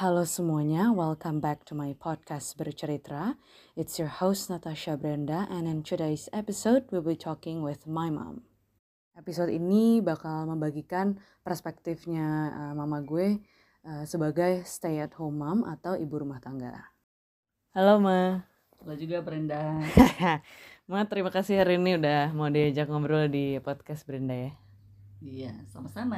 Halo semuanya, welcome back to my podcast Bercerita. It's your host Natasha Brenda and in today's episode we'll be talking with my mom. Episode ini bakal membagikan perspektifnya uh, mama gue uh, sebagai stay at home mom atau ibu rumah tangga. Halo Ma. Halo juga Brenda. Ma, terima kasih hari ini udah mau diajak ngobrol di podcast Brenda ya. Iya, sama-sama.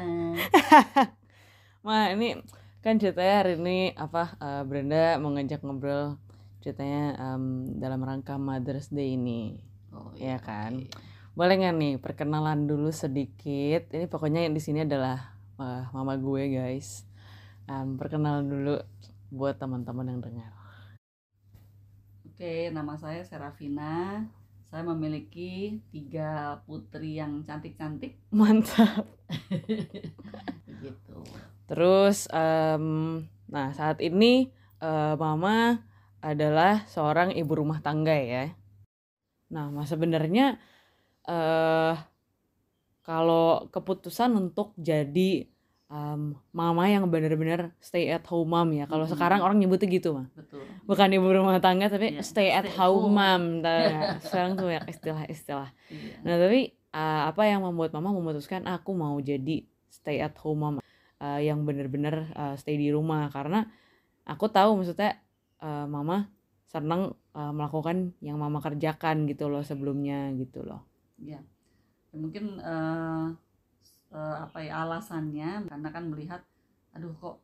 Ma, ini kan ceritanya hari ini apa uh, Brenda mau ngajak ngobrol ceritanya um, dalam rangka Mother's Day ini. Oh ya kan. oke. Boleh nggak nih perkenalan dulu sedikit? Ini pokoknya yang di sini adalah uh, mama gue guys. Um, perkenalan dulu buat teman-teman yang dengar. Oke, nama saya Serafina. Saya memiliki tiga putri yang cantik-cantik. Mantap. Begitu. Terus, em, nah saat ini eh, mama adalah seorang ibu rumah tangga ya. Nah, mas sebenarnya eh kalau keputusan untuk jadi em, mama yang benar-benar stay at home mom ya. Kalau Mhm. sekarang orang nyebutnya gitu mah. Betul. Bukan ibu rumah tangga tapi Iya, stay at stay home home. mom. Sekarang tuh banyak istilah-istilah. Iya. Nah tapi uh, apa yang membuat mama memutuskan aku mau jadi stay at home mama uh, yang bener-bener uh, stay di rumah karena aku tahu maksudnya uh, mama senang uh, melakukan yang mama kerjakan gitu loh sebelumnya gitu loh. Iya. Ya, mungkin eh, eh, apa ya alasannya karena kan melihat aduh kok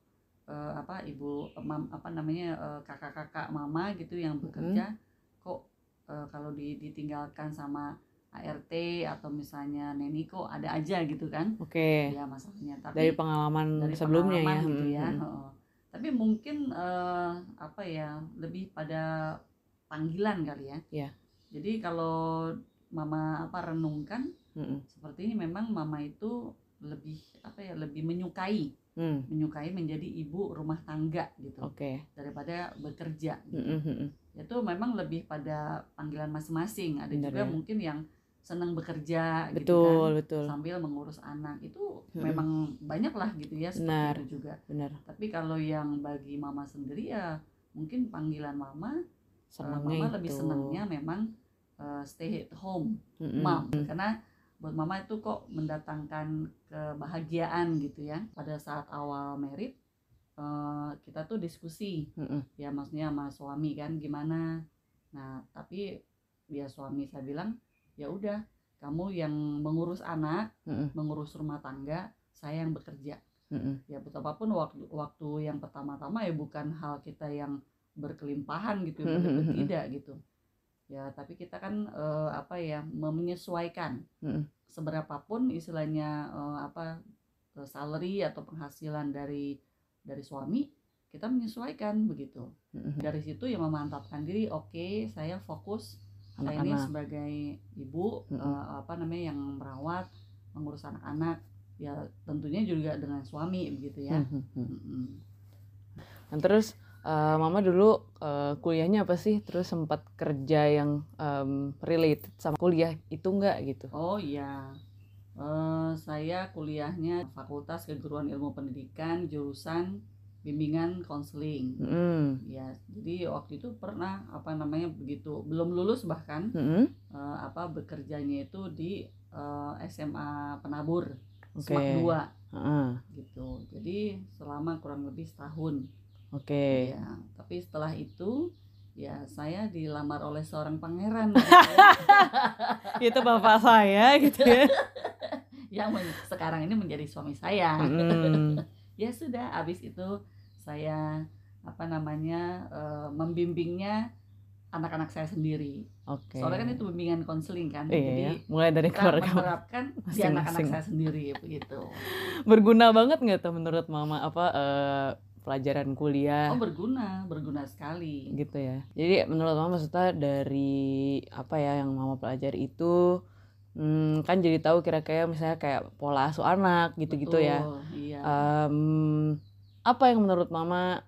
eh, apa ibu mam, apa namanya eh, kakak-kakak mama gitu yang bekerja kok eh, kalau di- ditinggalkan sama ART atau misalnya neni kok ada aja gitu kan Oke. ya masalahnya tapi Dari pengalaman dari sebelumnya pengalaman ya. gitu ya Hmm, hmm. heeh. tapi mungkin eh, apa ya lebih pada panggilan kali ya Iya. jadi kalau mama apa renungkan Hmm, seperti ini memang mama itu lebih apa ya lebih menyukai hmm. menyukai menjadi ibu rumah tangga gitu Oke. daripada bekerja Hmm, gitu. hmm, hmm. itu memang lebih pada panggilan masing-masing ada Benar juga ya. mungkin yang senang bekerja gitu kan Betul betul. sambil mengurus anak itu Mm-mm. memang banyak lah gitu ya seperti Benar. itu juga Benar. tapi kalau yang bagi mama sendiri ya mungkin panggilan mama eh, Senangnya mama itu. lebih senangnya memang eh, stay at home Hmm, hmm. mom karena buat mama itu kok mendatangkan kebahagiaan gitu ya pada saat awal merit eh, kita tuh diskusi Hmm, hmm. ya maksudnya sama suami kan gimana nah tapi dia suami saya bilang ya udah kamu yang mengurus anak Hmm, hmm. mengurus rumah tangga saya yang bekerja Hmm, hmm. ya betapapun waktu waktu yang pertama-tama ya bukan hal kita yang berkelimpahan gitu Hmm, hmm, benar hmm. tidak gitu ya tapi kita kan eh, apa ya menyesuaikan Hmm. seberapapun istilahnya eh, apa eh, salary atau penghasilan dari dari suami kita menyesuaikan begitu dari situ ya memantapkan diri oke saya fokus saya ini Anak-anak. sebagai ibu Mm-mm. eh, apa namanya yang merawat mengurus anak-anak ya tentunya juga dengan suami begitu ya Hmm, hmm, hmm. Mm-mm. Nah, terus eh, mama dulu eh, kuliahnya apa sih? Terus sempat kerja yang em, related sama kuliah itu enggak gitu? oh iya Eh, saya kuliahnya Fakultas Keguruan Ilmu Pendidikan jurusan bimbingan konseling Mm-mm. ya jadi waktu itu pernah apa namanya begitu belum lulus bahkan Mm-mm. eh, apa bekerjanya itu di eh, SMA Penabur Oke. SMAK 2 Heeh. gitu jadi selama kurang lebih setahun Oke. ya tapi setelah itu ya saya dilamar oleh seorang pangeran gitu ya, Itu bapak saya gitu ya. yang sekarang ini menjadi suami saya Mm-mm. ya sudah habis itu saya apa namanya eh, membimbingnya anak-anak saya sendiri Oke. soalnya kan itu bimbingan konseling kan Iya, jadi mulai dari kita keluarga menerapkan di anak-anak saya sendiri begitu berguna banget nggak tuh menurut mama apa eh, pelajaran kuliah oh berguna berguna sekali gitu ya. Jadi menurut mama maksudnya dari apa ya yang mama pelajari itu hmm, kan jadi tahu kira-kira misalnya kayak pola asuh anak gitu-gitu ya. Iya Em, apa yang menurut mama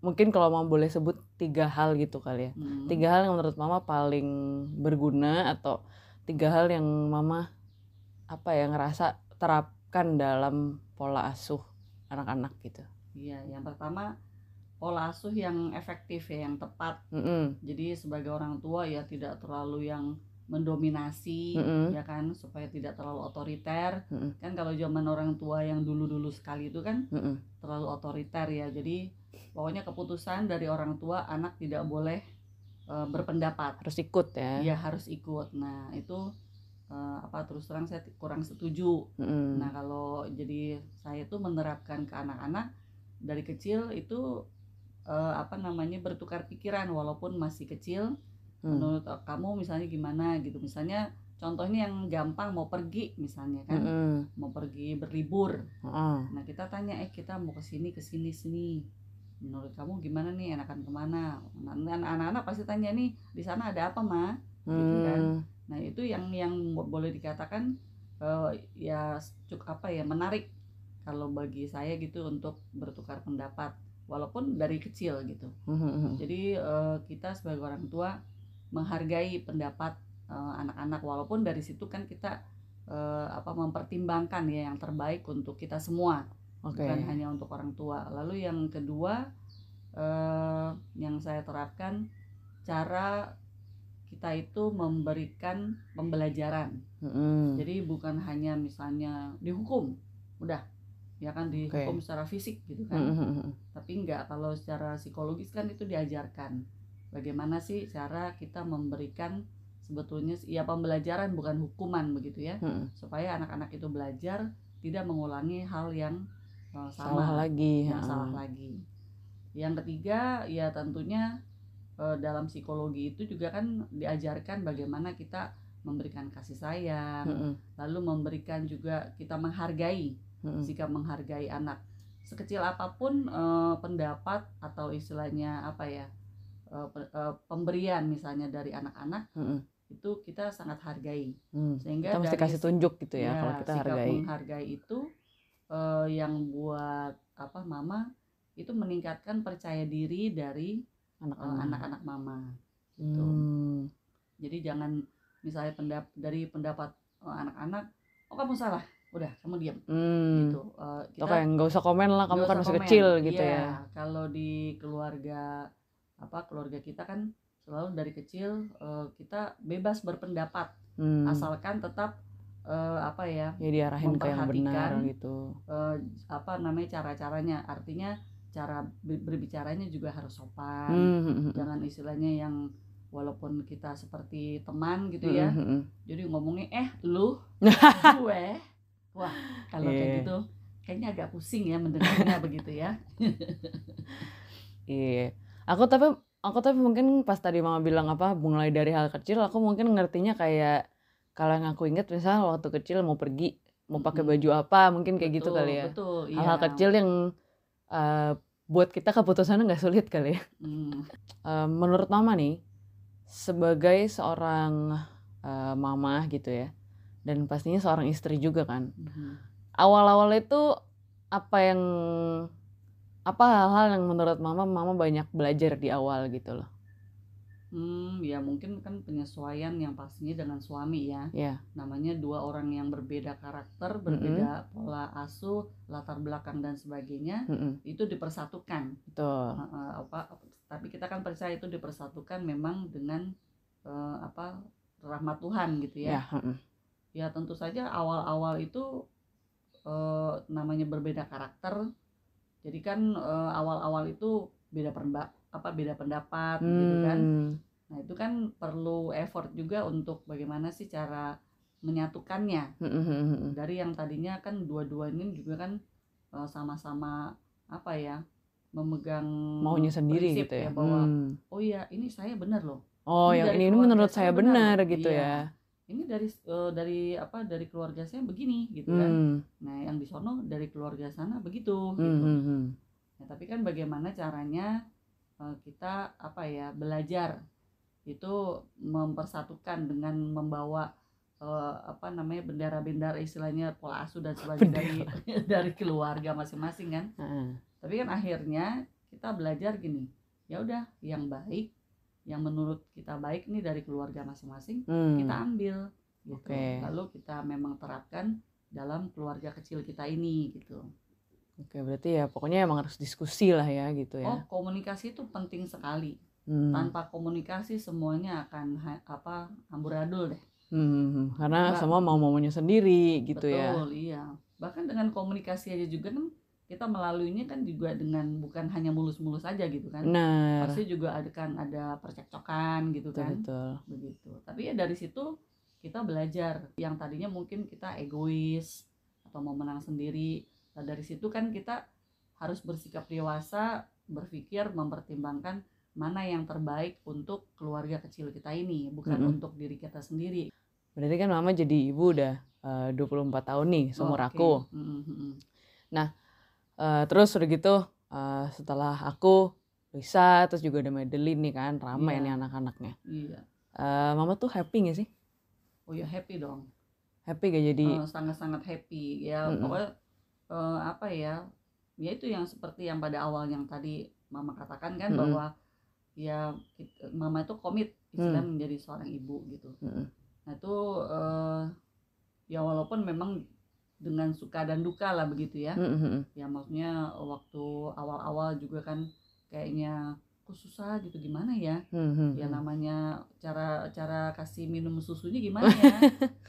mungkin kalau mama boleh sebut tiga hal gitu kali ya. Hmm. Tiga hal yang menurut mama paling berguna atau tiga hal yang mama apa ya ngerasa terapkan dalam pola asuh anak-anak gitu. Iya, yang pertama pola asuh yang efektif ya yang tepat Mm-mm. jadi sebagai orang tua ya tidak terlalu yang mendominasi Mm-mm. ya kan supaya tidak terlalu otoriter Mm-mm. kan kalau zaman orang tua yang dulu-dulu sekali itu kan Mm-mm. terlalu otoriter ya jadi pokoknya keputusan dari orang tua anak tidak boleh eh, berpendapat harus ikut ya dia harus ikut nah itu eh, apa terus terang saya kurang setuju Mm-mm. nah kalau jadi saya tuh menerapkan ke anak-anak dari kecil itu eh, apa namanya bertukar pikiran walaupun masih kecil Hmm. menurut eh, kamu misalnya gimana gitu misalnya contohnya yang gampang mau pergi misalnya kan Mm-mm. mau pergi berlibur Heeh. nah kita tanya eh kita mau ke sini ke sini sini menurut kamu gimana nih enakan ke mana Nah, anak-anak pasti tanya nih di sana ada apa ma Gitu kan. Hmm. nah itu yang yang bo- boleh dikatakan eh, ya cukup apa ya menarik kalau bagi saya gitu untuk bertukar pendapat walaupun dari kecil gitu Mhm. jadi eh, kita sebagai orang tua menghargai pendapat eh, anak-anak walaupun dari situ kan kita eh, apa mempertimbangkan ya yang terbaik untuk kita semua Oke. bukan hanya untuk orang tua. Lalu yang kedua eh, yang saya terapkan cara kita itu memberikan pembelajaran. Jadi bukan hanya misalnya dihukum, udah ya kan dihukum secara fisik gitu kan Mhm. tapi enggak kalau secara psikologis kan itu diajarkan bagaimana sih cara kita memberikan sebetulnya ya pembelajaran bukan hukuman begitu ya Mhm. supaya anak-anak itu belajar tidak mengulangi hal yang uh, sama Salah lagi. yang heeh. salah lagi yang ketiga ya tentunya uh, dalam psikologi itu juga kan diajarkan bagaimana kita memberikan kasih sayang Mhm. lalu memberikan juga kita menghargai Mhm. sikap menghargai anak sekecil apa pun eh, pendapat atau istilahnya apa ya eh, eh, pemberian misalnya dari anak-anak Mhm. itu kita sangat hargai Hmm. sehingga Kita mesti dari kasih si- tunjuk gitu ya, ya, kalau kita hargai. menghargai itu eh, yang buat apa mama itu meningkatkan percaya diri dari Anak-anak. anak-anak mama gitu Hmm. jadi jangan misalnya pendap dari pendapat anak-anak oh kamu salah udah kamu diam Hmm. gitu Eh, Oke, nggak usah komen lah, kamu kan masih komen. kecil gitu Iya, ya. Kalau di keluarga apa keluarga kita kan selalu dari kecil eh, kita bebas berpendapat Hmm. asalkan tetap eh, apa ya ya diarahin ke yang benar gitu. eh, apa namanya cara-caranya artinya cara ber- berbicaranya juga harus sopan Hmm, hmm, hmm. jangan istilahnya yang walaupun kita seperti teman gitu ya Hmm, hmm, jadi ngomongnya eh lu gue wah kalau Iya. kayak gitu kayaknya agak pusing ya mendengarnya begitu ya Iya. Aku tapi aku tapi mungkin pas tadi mama bilang apa mulai dari hal kecil aku mungkin ngertinya kayak kalau yang aku inget misalnya waktu kecil mau pergi mau pakai baju apa mungkin kayak gitu Betul, kali ya. betul Hal-hal iya. kecil yang eh, buat kita keputusannya nggak sulit kali ya. Hmm, Eh, menurut mama nih sebagai seorang eh, mama gitu ya dan pastinya seorang istri juga kan mhm. awal-awal itu apa yang apa hal-hal yang menurut mama mama banyak belajar di awal gitu loh Hmm, ya mungkin kan penyesuaian yang pastinya dengan suami ya. ya Namanya dua orang yang berbeda karakter, berbeda pola asuh, latar belakang dan sebagainya, mm-mm, itu dipersatukan. betul apa? Tapi kita kan percaya itu dipersatukan memang dengan eh, apa rahmat Tuhan gitu ya ya. mm-mm, Ya tentu saja awal-awal itu eh, namanya berbeda karakter. Jadi kan eh, awal-awal itu beda pendapat apa beda pendapat gitu kan. Hmm, Nah, itu kan perlu effort juga untuk bagaimana sih cara menyatukannya. mm-mm, mm-mm, Dari yang tadinya kan dua-dua ini juga kan eh, sama-sama apa ya? memegang maunya sendiri prinsip gitu ya bahwa Hmm. oh iya ini saya benar loh. oh ini yang ini menurut saya benar benar gitu Iya. ya Ini dari eh, dari apa dari keluarga saya begini gitu kan. Hmm, Nah, yang di sono dari keluarga sana begitu hmm, gitu. hmm, hmm. Nah, tapi kan bagaimana caranya eh, kita apa ya belajar itu mempersatukan dengan membawa eh, apa namanya bendera-bendera istilahnya pola asuh dan sebagainya dari dari keluarga masing-masing kan. Heeh. Tapi kan akhirnya kita belajar gini, ya udah yang baik, yang menurut kita baik nih dari keluarga masing-masing Hmm, kita ambil gitu. Oke. Lalu kita memang terapkan dalam keluarga kecil kita ini gitu. Oke, berarti ya pokoknya emang harus diskusi lah ya gitu oh ya. komunikasi itu penting sekali Hmm. tanpa komunikasi semuanya akan ha- apa amburadul deh Hmm, hmm, hmm. Karena Nggak- semua mau maunya sendiri gitu ya. betul iya bahkan dengan komunikasi aja juga kan kita melaluinya kan juga dengan bukan hanya mulus-mulus aja gitu kan Benar. pasti juga ada kan ada percekcokan gitu Betul, kan betul. begitu tapi ya dari situ kita belajar yang tadinya mungkin kita egois atau mau menang sendiri nah dari situ kan kita harus bersikap dewasa berpikir mempertimbangkan mana yang terbaik untuk keluarga kecil kita ini bukan Mm-mm. untuk diri kita sendiri Berarti kan mama jadi ibu udah eh, 24 tahun nih seumur Oke. aku. Mm-mm, mm-mm. Eh, terus udah gitu eh, setelah aku Lisa terus juga ada Madeline nih kan ramai Iya. nih anak-anaknya. iya Eh, mama tuh happy gak sih? oh ya happy dong Happy gak jadi? Eh, sangat-sangat happy ya Mm-mm. pokoknya eh, apa ya ya itu yang seperti yang pada awal yang tadi mama katakan kan Mm-mm. bahwa ya mama itu komit istilah Mm. menjadi seorang ibu gitu Mm-mm. nah itu eh, ya walaupun memang dengan suka dan duka lah begitu ya Mm, mm, mm. ya maksudnya waktu awal-awal juga kan kayaknya kok susah gitu gimana ya Hmm, hmm, ya hmm. namanya cara cara kasih minum susunya gimana ya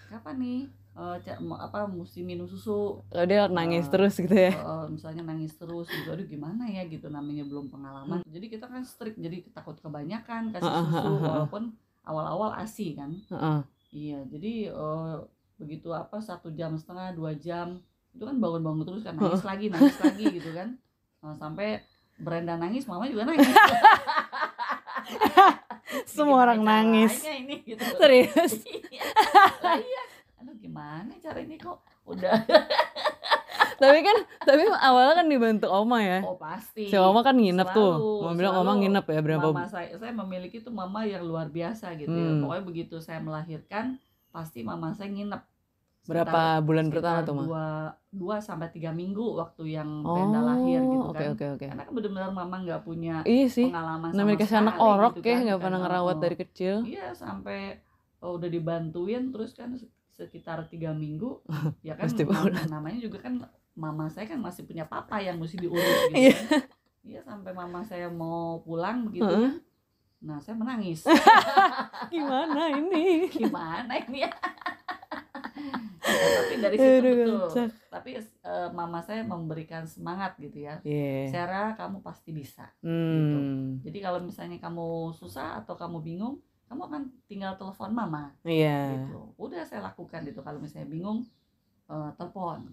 kapan nih eh, mau- apa mesti minum susu Kalau dia nangis Eh, terus gitu ya. Eh, eh, misalnya nangis terus gitu aduh gimana ya gitu namanya belum pengalaman jadi kita kan strict jadi takut kebanyakan kasih Heeh, susu heeh, heeh. walaupun awal-awal asi kan Heeh. iya jadi eh, begitu apa satu jam setengah dua jam itu kan bangun-bangun terus kan nangis lagi nangis lagi gitu kan Nah, sampai Brenda nangis mama juga nangis Semua orang nangis. ini gitu Serius. Iya. Lah iya. Aduh gimana cara ini kok udah tapi kan tapi awalnya kan dibantu oma ya. oh pasti. Si oma kan nginep tuh. Selalu, Mama bilang oma nginep ya berapa Mama saya saya memiliki tuh mama yang luar biasa gitu ya. Hmm. Pokoknya begitu saya melahirkan pasti mama saya nginep. Berapa bulan pertama tuh, Ma? Dua, dua sampai tiga minggu waktu yang Brenda lahir gitu kan. oke oke. Karena kan benar-benar mama nggak punya Iya sih. pengalaman sama kasih anak sekali orok gitu ya kan. nggak pernah Kan, ngerawat oh. dari kecil. Iya sampai oh, udah dibantuin terus kan se- sekitar tiga minggu ya kan namanya juga kan mama saya kan masih punya papa yang mesti diurus gitu Iya. kan. Iya sampai mama saya mau pulang begitu Heeh. kan. Nah saya menangis. Gimana ini? Gimana ini ya? Tapi dari situ Aduh, betul. kocak. Tapi eh, mama saya memberikan semangat gitu ya. Iya. Sarah kamu pasti bisa. Hmm. Jadi kalau misalnya kamu susah atau kamu bingung, kamu akan tinggal telepon mama. Iya. gitu. Udah saya lakukan itu kalau misalnya bingung eh, telepon.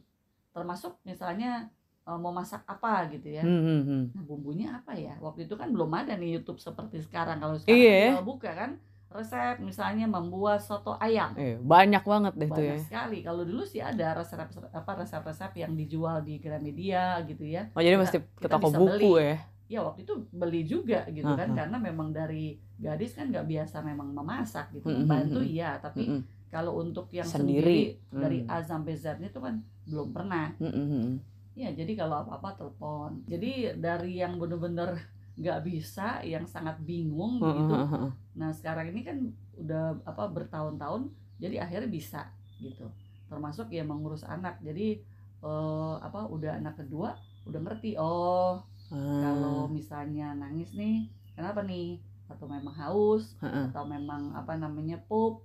Termasuk misalnya eh, mau masak apa gitu ya. Hmm, hmm, hmm. Nah, bumbunya apa ya? Waktu itu kan belum ada nih YouTube seperti sekarang. Kalau sekarang tinggal buka kan resep misalnya membuat soto ayam. Eh, banyak banget deh tuh ya. Banyak sekali. Kalau dulu sih ada resep apa resep-resep yang dijual di Gramedia gitu ya. Oh jadi Kita- mesti ke toko buku beli. ya. Ya waktu itu beli juga gitu kan Aha. karena memang dari gadis kan nggak biasa memang memasak gitu. Mm, mm, Bantu mm. iya, tapi Mm, mm. kalau untuk yang Sendiri. sendiri, dari Hmm. A sampai Z itu kan belum pernah Mm, mm, mm. ya jadi kalau apa-apa telepon jadi dari yang bener-bener nggak bisa yang sangat bingung gitu. heeh. nah sekarang ini kan udah apa bertahun-tahun jadi akhirnya bisa gitu. Termasuk ya mengurus anak. Jadi eh, apa udah anak kedua udah ngerti oh Ah, kalau misalnya nangis nih kenapa nih? Atau memang haus? Heeh. atau memang apa namanya pup?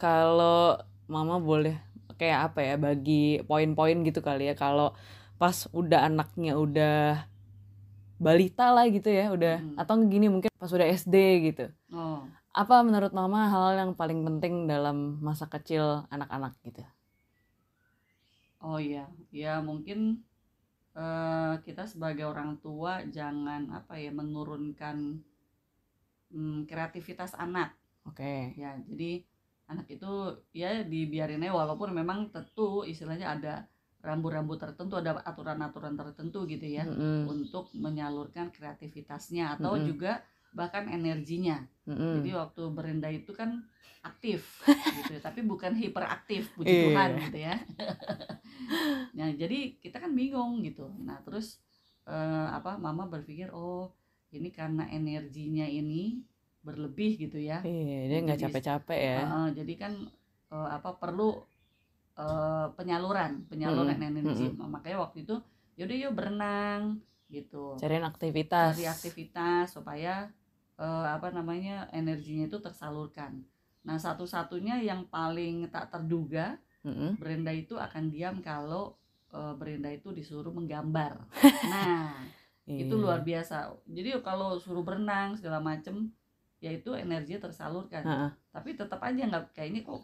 Kalau mama boleh kayak apa ya bagi poin-poin gitu kali ya. Kalau pas udah anaknya udah balita lah gitu ya udah. Mm. atau gini mungkin pas udah SD gitu. Oh. Apa menurut mama hal yang paling penting dalam masa kecil anak-anak gitu? Oh iya, ya mungkin eh, kita sebagai orang tua jangan apa ya menurunkan mm, kreativitas anak. Oke. Ya. Jadi anak itu ya dibiarin aja walaupun memang tentu istilahnya ada rambu-rambu tertentu, ada aturan-aturan tertentu gitu ya Mm-mm, untuk menyalurkan kreativitasnya atau Mm-mm. juga bahkan energinya. mm-mm. Jadi waktu berenda itu kan aktif gitu ya, tapi bukan hiperaktif puji Iya. Tuhan gitu ya. nah, jadi kita kan bingung gitu. Nah, terus eh, apa mama berpikir oh, ini karena energinya ini berlebih gitu ya. iya dia nggak capek-capek ya Eh, jadi kan eh, apa perlu eh, penyaluran, penyaluran Mm-mm, energi. Makanya waktu itu yaudah yuk berenang gitu cariin aktivitas cari aktivitas supaya eh, apa namanya energinya itu tersalurkan nah satu-satunya yang paling tak terduga Mm-mm. Brenda itu akan diam kalau eh, Brenda itu disuruh menggambar nah itu Iya. luar biasa jadi kalau suruh berenang segala macem ya itu energinya tersalurkan Heeh. tapi tetap aja nggak kayaknya kok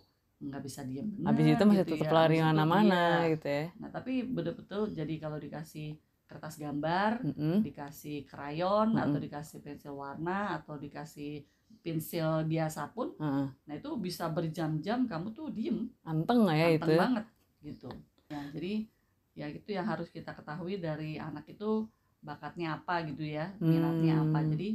nggak bisa diam benar habis itu masih gitu tetap ya. lari mana-mana iya. gitu ya nah tapi betul-betul jadi kalau dikasih kertas gambar Mm-mm. dikasih krayon Mm-mm. atau dikasih pensil warna atau dikasih pensil biasa pun Heeh. nah itu bisa berjam-jam kamu tuh diem anteng nggak ya anteng itu banget gitu ya jadi ya itu yang harus kita ketahui dari anak itu bakatnya apa gitu ya minatnya apa Hmm. jadi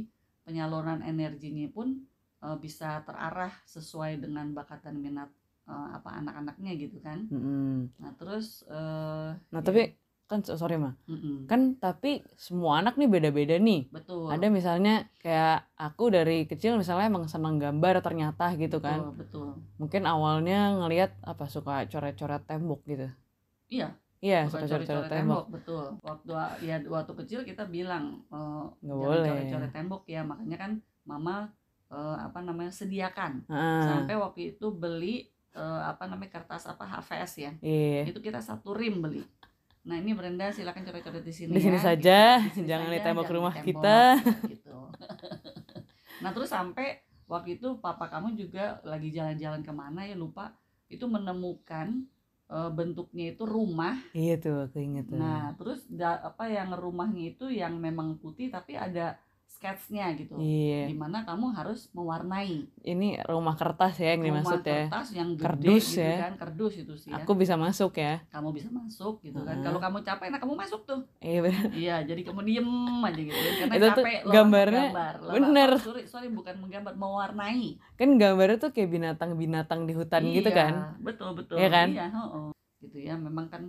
penyaluran energinya pun eh, bisa terarah sesuai dengan bakat dan minat eh, apa anak-anaknya gitu kan. Mm-mm. nah terus eh, nah ya, tapi kan sorry mah mm-mm, kan tapi semua anak nih beda-beda nih. Betul. Ada misalnya kayak aku dari kecil misalnya emang senang gambar ternyata gitu kan. betul, betul mungkin awalnya ngelihat apa suka coret-coret tembok gitu. Iya. Iya suka coret-coret tembok. betul. Waktu ya waktu kecil kita bilang eh, Nggak boleh. coret-coret tembok ya. Makanya kan mama eh, apa namanya sediakan. Heeh. sampai waktu itu beli eh, apa namanya kertas apa HVS ya. Iya. Itu kita satu rim beli. Nah ini Brenda silakan coret-coret di sini di sini ya, saja. Di sini jangan di saja, tembok jangan rumah kita. gitu. Nah terus sampai waktu itu papa kamu juga lagi jalan-jalan ke mana ya lupa. Itu menemukan eh, bentuknya itu rumah. Iya tuh aku inget tuh. Nah, terus da- apa yang rumahnya itu yang memang putih tapi ada sketsnya gitu. iya Di mana kamu harus mewarnai ini rumah kertas ya yang rumah dimaksud ya kertas yang gede Kardus gitu ya. kan, kardus itu sih ya. aku bisa masuk ya Kamu bisa masuk gitu kan. Heeh. Kalau kamu capek, nah kamu masuk tuh. iya bener. iya, jadi kamu diem aja gitu. Karena Itu tuh capek lo gambarnya menggambar. Lo- bener. oh, sorry, sorry bukan menggambar, mewarnai. kan gambarnya tuh kayak binatang-binatang di hutan gitu Iya, kan Betul betul. Iya kan? Iya, heeh. Gitu ya. Memang kan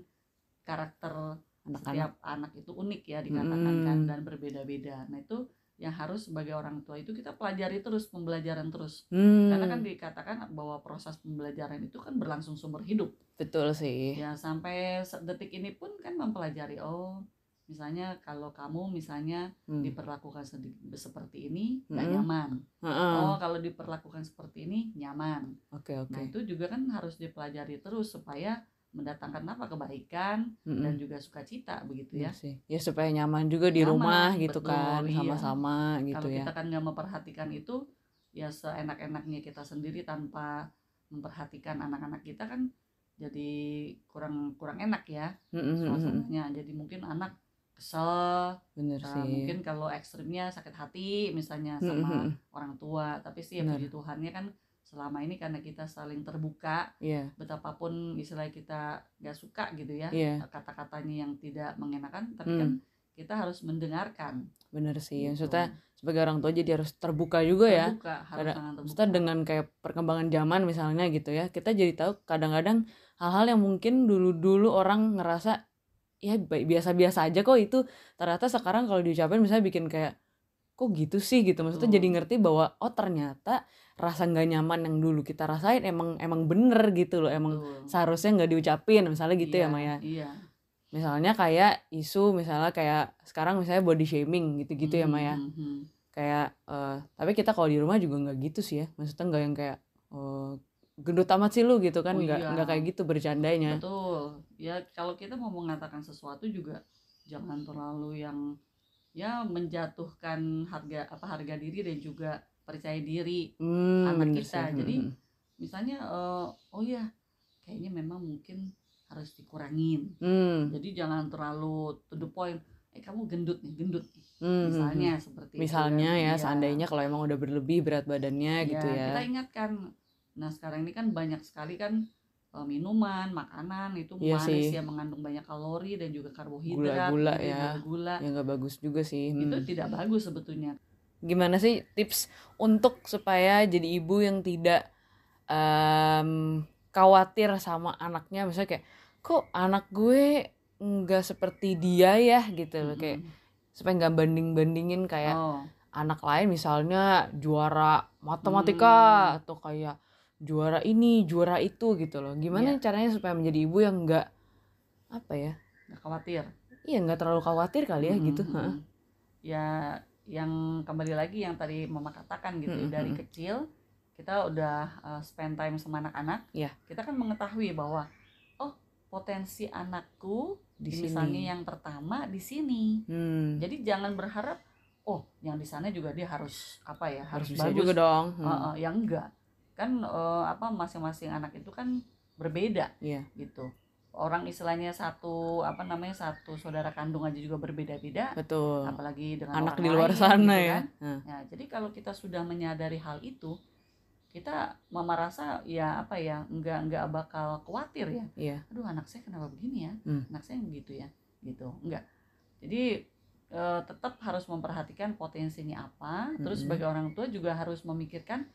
karakter anak-anak setiap anak itu unik ya dikatakan kan Mm. dan berbeda-beda. Nah itu yang harus sebagai orang tua itu kita pelajari terus pembelajaran terus. Hmm, karena kan dikatakan bahwa proses pembelajaran itu kan berlangsung sumber hidup. Betul sih. Ya sampai detik ini pun kan mempelajari oh misalnya kalau kamu misalnya Hmm. diperlakukan seperti ini nggak Mm-mm. nyaman. Heeh. oh kalau diperlakukan seperti ini nyaman. Oke oke. Nah itu juga kan harus dipelajari terus supaya mendatangkan apa? Kebaikan Mm-mm. dan juga sukacita begitu Iya ya? sih. Ya supaya nyaman juga di Nyaman, rumah gitu betul, kan iya. sama-sama gitu kalau ya. kita kan nggak memperhatikan itu ya seenak-enaknya kita sendiri tanpa memperhatikan anak-anak kita kan jadi kurang kurang enak ya Mm-mm, mm-mm. suasananya. Jadi mungkin anak kesel bener nah, sih. mungkin kalau ekstrimnya sakit hati misalnya sama orang tua. Tapi sih ya puji Tuhannya kan selama ini karena kita saling terbuka iya. betapapun istilah kita nggak suka gitu ya iya. kata-katanya yang tidak mengenakan tapi Hmm. kan kita harus mendengarkan. Bener sih gitu. maksudnya sebagai orang tua jadi harus terbuka juga ya. Terbuka harus Kadang- sangat terbuka. maksudnya dengan kayak perkembangan zaman misalnya gitu ya kita jadi tahu kadang-kadang hal-hal yang mungkin dulu-dulu orang ngerasa ya biasa-biasa aja kok itu. Ternyata sekarang kalau diucapin misalnya bikin kayak kok gitu sih? gitu maksudnya Betul. jadi ngerti bahwa oh ternyata rasa nggak nyaman yang dulu kita rasain emang emang bener gitu loh emang Betul. seharusnya nggak diucapin misalnya gitu Iya, ya Maya. iya. Misalnya kayak isu misalnya kayak sekarang misalnya body shaming gitu-gitu ya Mhm, Maya mhm. kayak eh tapi kita kalau di rumah juga nggak gitu sih ya. Maksudnya nggak yang kayak eh gendut amat sih lu gitu kan. Oh nggak iya. nggak kayak gitu bercandanya. Betul. Ya kalau kita mau mengatakan sesuatu juga jangan terlalu yang ya menjatuhkan harga apa harga diri dan juga percaya diri hmm, anak kita. sih. Jadi, Hmm. misalnya eh, oh ya kayaknya memang mungkin harus dikurangin Hmm, jadi jangan terlalu to the point eh kamu gendut nih gendut nih. hmm, hmm, misalnya seperti hmm. itu misalnya kan. ya Iya. seandainya kalau emang udah berlebih berat badannya gitu ya kita ingatkan nah sekarang ini kan banyak sekali kan eh, minuman makanan itu Iya manis sih. ya mengandung banyak kalori dan juga karbohidrat Gula-gula gitu, ya. gula ya nggak bagus juga sih itu Hmm. tidak bagus sebetulnya gimana sih tips untuk supaya jadi ibu yang tidak em, khawatir sama anaknya? Misalnya kayak kok anak gue nggak seperti dia ya? Gitu loh kayak supaya nggak banding bandingin kayak oh. anak lain misalnya juara matematika atau kayak juara ini juara itu gitu loh. Gimana Iya. caranya supaya menjadi ibu yang nggak apa ya? Nggak khawatir? Iya nggak terlalu khawatir kali ya Mm-mm, gitu ya yang kembali lagi yang tadi mama katakan gitu Mm-mm, dari mm-mm. kecil kita udah uh, spend time sama anak-anak Iya. kita kan mengetahui bahwa oh potensi anakku di misalnya sini. yang pertama di sini. Hmm, jadi jangan berharap oh yang di sana juga dia harus apa ya harus harus, bisa bagus. juga dong. Hmm, Uh, uh, yang enggak. Kan uh, apa masing-masing anak itu kan berbeda Iya. gitu orang istilahnya satu apa namanya satu saudara kandung aja juga berbeda-beda. Betul. Apalagi dengan anak di luar lain, sana gitu ya. kan. Nah, jadi kalau kita sudah menyadari hal itu kita mama rasa ya apa ya enggak enggak bakal khawatir ya. Iya. Aduh anak saya kenapa begini ya? Hmm. anak saya begitu ya gitu. Enggak jadi eh, tetap harus memperhatikan potensinya apa. Terus Mm-mm. sebagai orang tua juga harus memikirkan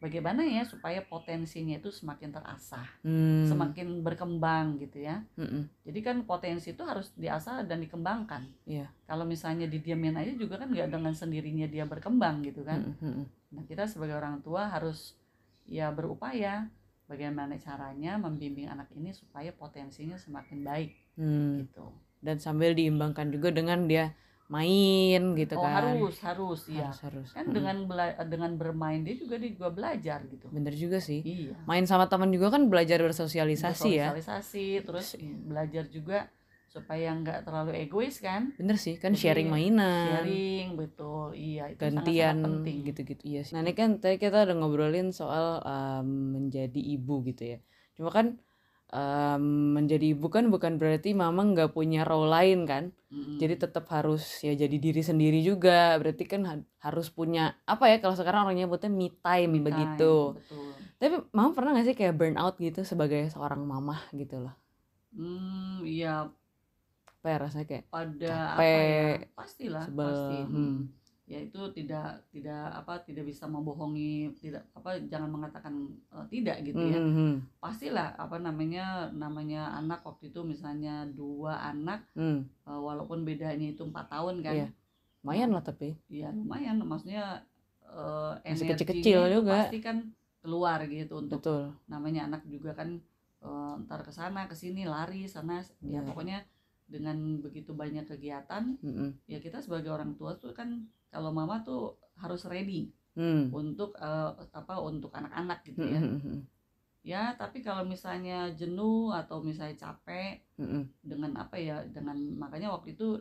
bagaimana ya supaya potensinya itu semakin terasah Hmm, semakin berkembang gitu ya mm-mm. jadi kan potensi itu harus diasah dan dikembangkan Iya. kalau misalnya didiamin aja juga kan nggak dengan sendirinya dia berkembang gitu kan mm-mm. Nah, kita sebagai orang tua harus ya berupaya bagaimana caranya membimbing anak ini supaya potensinya semakin baik Hmm. gitu. dan sambil diimbangkan juga dengan dia main gitu oh, kan harus, harus ya. harus harus Kan Mm-mm. dengan bela- dengan bermain dia juga dia juga belajar gitu. bener juga sih Iya. main sama teman juga kan belajar bersosialisasi ya Bersosialisasi, terus Iya. belajar juga supaya nggak terlalu egois kan. bener sih kan Jadi, sharing mainan Sharing, betul. Iya, itu gantian sangat-sangat penting. gitu-gitu iya sih. Nah ini kan tadi kita udah ngobrolin soal um, menjadi ibu gitu ya. Cuma kan um, menjadi ibu kan bukan berarti mama nggak punya role lain kan. Mm-mm. Jadi tetap harus ya jadi diri sendiri juga. Berarti kan ha- harus punya apa ya kalau sekarang orang nyebutnya me time Me time, begitu. Betul. Tapi mama pernah gak sih kayak burn out gitu sebagai seorang mama gitu loh. Hmm, iya Apa ya rasanya kayak pada Capek, apa ya pastilah sebel, pasti hmm. Ya itu tidak tidak apa tidak bisa membohongi tidak apa jangan mengatakan eh, tidak gitu ya hmm, hmm, pastilah apa namanya namanya anak waktu itu misalnya dua anak hmm. eh, walaupun bedanya itu empat tahun kan Iya. lumayan lah tapi. ya lumayan maksudnya Masih energinya kecil-kecil juga. pasti kan keluar gitu untuk Betul. namanya anak juga kan eh, ntar ke sana ke sini lari sana ya Iya. pokoknya dengan begitu banyak kegiatan Mm-mm. ya kita sebagai orang tua tuh kan kalau mama tuh harus ready Hmm. untuk eh, apa untuk anak-anak gitu ya Hmm, hmm, hmm, ya tapi kalau misalnya jenuh atau misalnya capek hmm, hmm. dengan apa ya dengan makanya waktu itu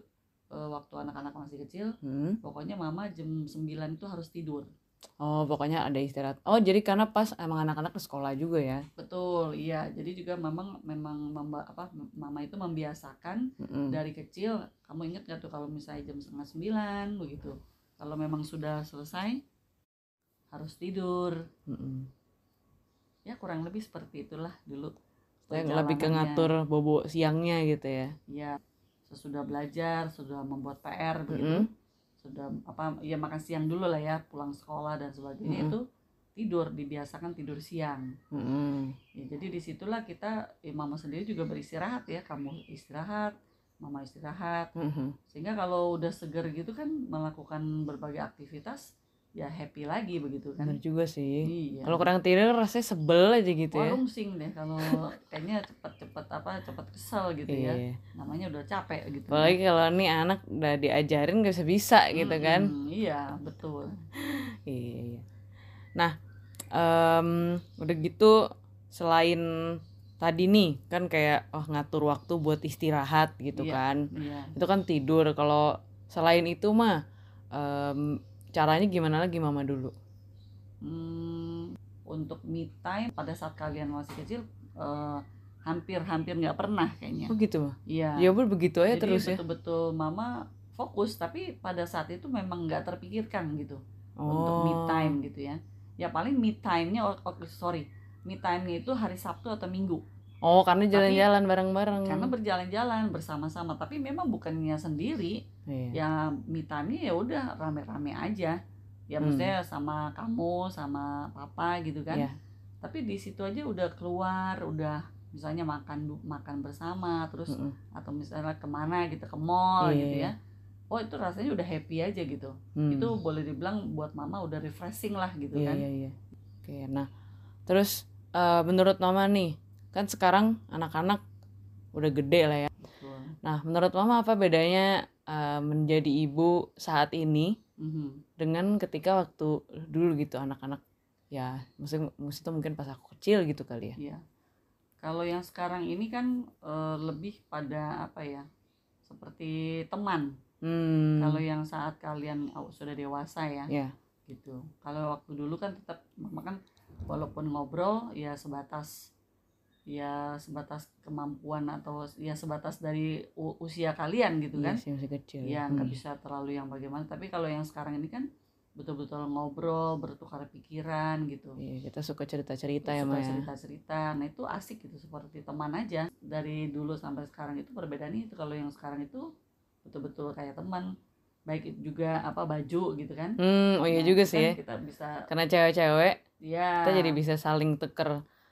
eh, waktu anak-anak masih kecil Hmm. pokoknya mama jam 9 itu harus tidur Oh, pokoknya ada istirahat. Oh, jadi karena pas emang anak-anak ke sekolah juga ya. betul iya jadi juga memang memang memba, apa mama itu membiasakan Mm-mm. dari kecil kamu ingat gak tuh kalau misalnya jam setengah sembilan begitu kalau memang sudah selesai harus tidur Mm-mm. ya kurang lebih seperti itulah dulu Saya lebih ke ngatur bobo siangnya gitu ya. ya sesudah belajar sudah membuat PR begitu Mm-mm. sudah apa ya makan siang dulu lah ya pulang sekolah dan sebagainya Mm-mm. itu tidur dibiasakan tidur siang Mm-mm. ya jadi di situlah kita eh, mama sendiri juga beristirahat ya kamu istirahat mama istirahat Mm-mm. sehingga kalau udah seger gitu kan melakukan berbagai aktivitas ya happy lagi begitu kan Bener juga sih. iya Kalau kurang tidur rasanya sebel aja gitu ya. warungsing deh kalau kayaknya cepet-cepet apa cepet kesel gitu ya Iya. namanya udah capek gitu Apalagi kalau nih anak udah diajarin gak bisa bisa gitu kan. Iya betul Iya. iya. Nah, em, udah gitu selain tadi nih kan kayak oh ngatur waktu buat istirahat gitu Iya. kan. iya Itu kan tidur. Kalau selain itu mah em, caranya gimana lagi mama dulu? Hmm, untuk me time pada saat kalian masih kecil eh, hampir-hampir nggak pernah kayaknya Oh gitu mah. iya Ya begitu aja jadi terus ya. betul-betul mama fokus tapi pada saat itu memang nggak terpikirkan gitu untuk me Oh. time gitu ya ya paling me time-nya oh, oh, sorry me time-nya itu hari Sabtu atau Minggu Oh, karena jalan-jalan bareng-bareng. karena berjalan-jalan bersama-sama tapi memang bukannya sendiri Iya. ya me time-nya ya udah rame-rame aja ya Hmm. maksudnya sama kamu sama papa gitu kan Iya. tapi di situ aja udah keluar udah misalnya makan makan bersama terus Mm-mm. atau misalnya ke mana gitu ke mall Iya, gitu iya. ya oh itu rasanya udah happy aja gitu Hmm. itu boleh dibilang buat mama udah refreshing lah gitu Iya kan iya iya. Oke, nah terus eh, menurut mama nih, kan sekarang anak-anak udah gede lah ya. Betul. Nah, menurut Mama apa bedanya uh, menjadi ibu saat ini Mhm. dengan ketika waktu dulu gitu anak-anak ya maksud maksudnya mungkin pas aku kecil gitu kali ya. Iya. Kalau yang sekarang ini kan eh, lebih pada apa ya? Seperti teman. Hmm. Kalau yang saat kalian oh, sudah dewasa ya, ya. gitu. Kalau waktu dulu kan tetap mama kan walaupun ngobrol ya sebatas ya sebatas kemampuan atau ya sebatas dari usia kalian gitu Iya kan. sih masih kecil. Ya nggak Hmm. bisa terlalu yang bagaimana. Tapi kalau yang sekarang ini kan betul-betul ngobrol, bertukar pikiran gitu. Iya, kita suka cerita-cerita ya, suka Maya. cerita-cerita nah itu asik gitu seperti teman aja dari dulu sampai sekarang itu perbedaannya itu kalau yang sekarang itu betul-betul kayak teman baik itu juga apa baju gitu kan Hmm, oh iya Nah, juga itu sih kan ya. kita bisa Karena cewek-cewek ya kita jadi bisa saling tuker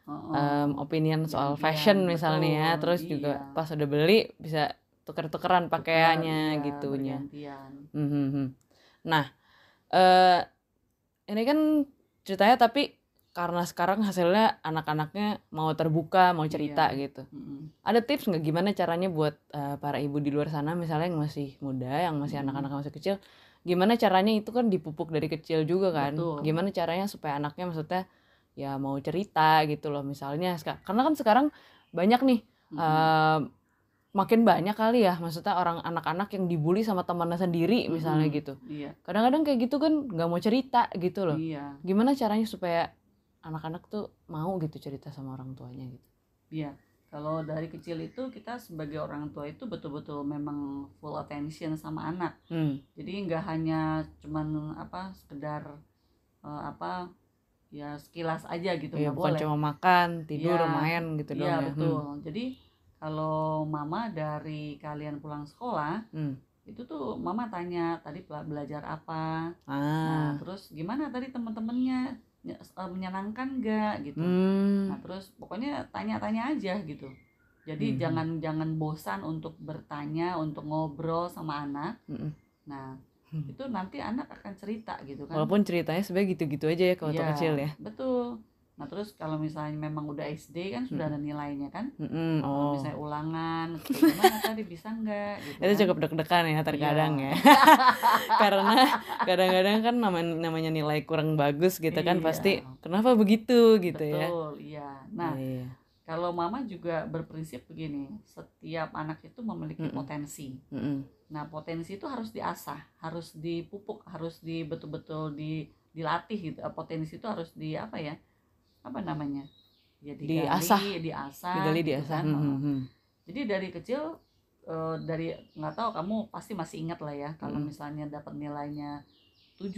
heeh, um, opinion soal Gantian, fashion misalnya ya. betul, Terus juga iya. pas udah beli bisa tuker-tukeran pakaiannya iya, gitunya. bergantian. Hmm. Nah, eh ini kan ceritanya tapi karena sekarang hasilnya anak-anaknya mau terbuka, mau cerita Iya. gitu. Mm-mm. Ada tips nggak gimana caranya buat eh, para ibu di luar sana misalnya yang masih muda, yang masih Mm. anak-anak masih kecil, gimana caranya itu kan dipupuk dari kecil juga kan? Betul. Gimana caranya supaya anaknya maksudnya ya mau cerita gitu loh misalnya karena kan sekarang banyak nih Mm-mm. eh, makin banyak kali ya maksudnya orang anak-anak yang dibully sama temannya sendiri misalnya Mm-mm. gitu iya kadang-kadang kayak gitu kan nggak mau cerita gitu loh iya gimana caranya supaya anak-anak tuh mau gitu cerita sama orang tuanya gitu iya kalau dari kecil itu kita sebagai orang tua itu betul-betul memang full attention sama anak hmm. jadi nggak hanya cuman apa sekedar eh, apa ya sekilas aja gitu ya bukan boleh cuma makan tidur Iya. main gitu iya doang ya betul jadi kalau mama dari kalian pulang sekolah Hmm. itu tuh mama tanya tadi bela- belajar apa Hmm. nah ah terus gimana tadi teman-temannya Ny- menyenangkan nggak gitu hmm. nah terus pokoknya tanya-tanya aja gitu jadi Mhm. jangan jangan bosan untuk bertanya untuk ngobrol sama anak Mm-mm. nah Hmm. itu nanti anak akan cerita gitu kan walaupun ceritanya sebenarnya gitu-gitu aja ya kalau Iya, kecil ya betul nah terus kalau misalnya memang udah SD kan sudah ada nilainya kan Mm-mm, Kalau oh misalnya ulangan gimana tadi bisa nggak gitu itu kan. cukup deg-degan ya terkadang Iya. ya karena kadang-kadang kan namanya namanya nilai kurang bagus gitu kan Iya. pasti kenapa begitu gitu ya betul iya nah Iya. kalau mama juga berprinsip begini setiap anak itu memiliki Mm-mm. potensi Mm-mm. nah potensi itu harus diasah harus dipupuk harus di betul-betul di dilatih gitu potensi itu harus di apa ya apa namanya ya digali, Diasah. diasah digali gitu diasah kan. Hmm, hmm, hmm. jadi dari kecil eh, dari nggak tahu kamu pasti masih ingat lah ya kalau Mm. misalnya dapat nilainya 7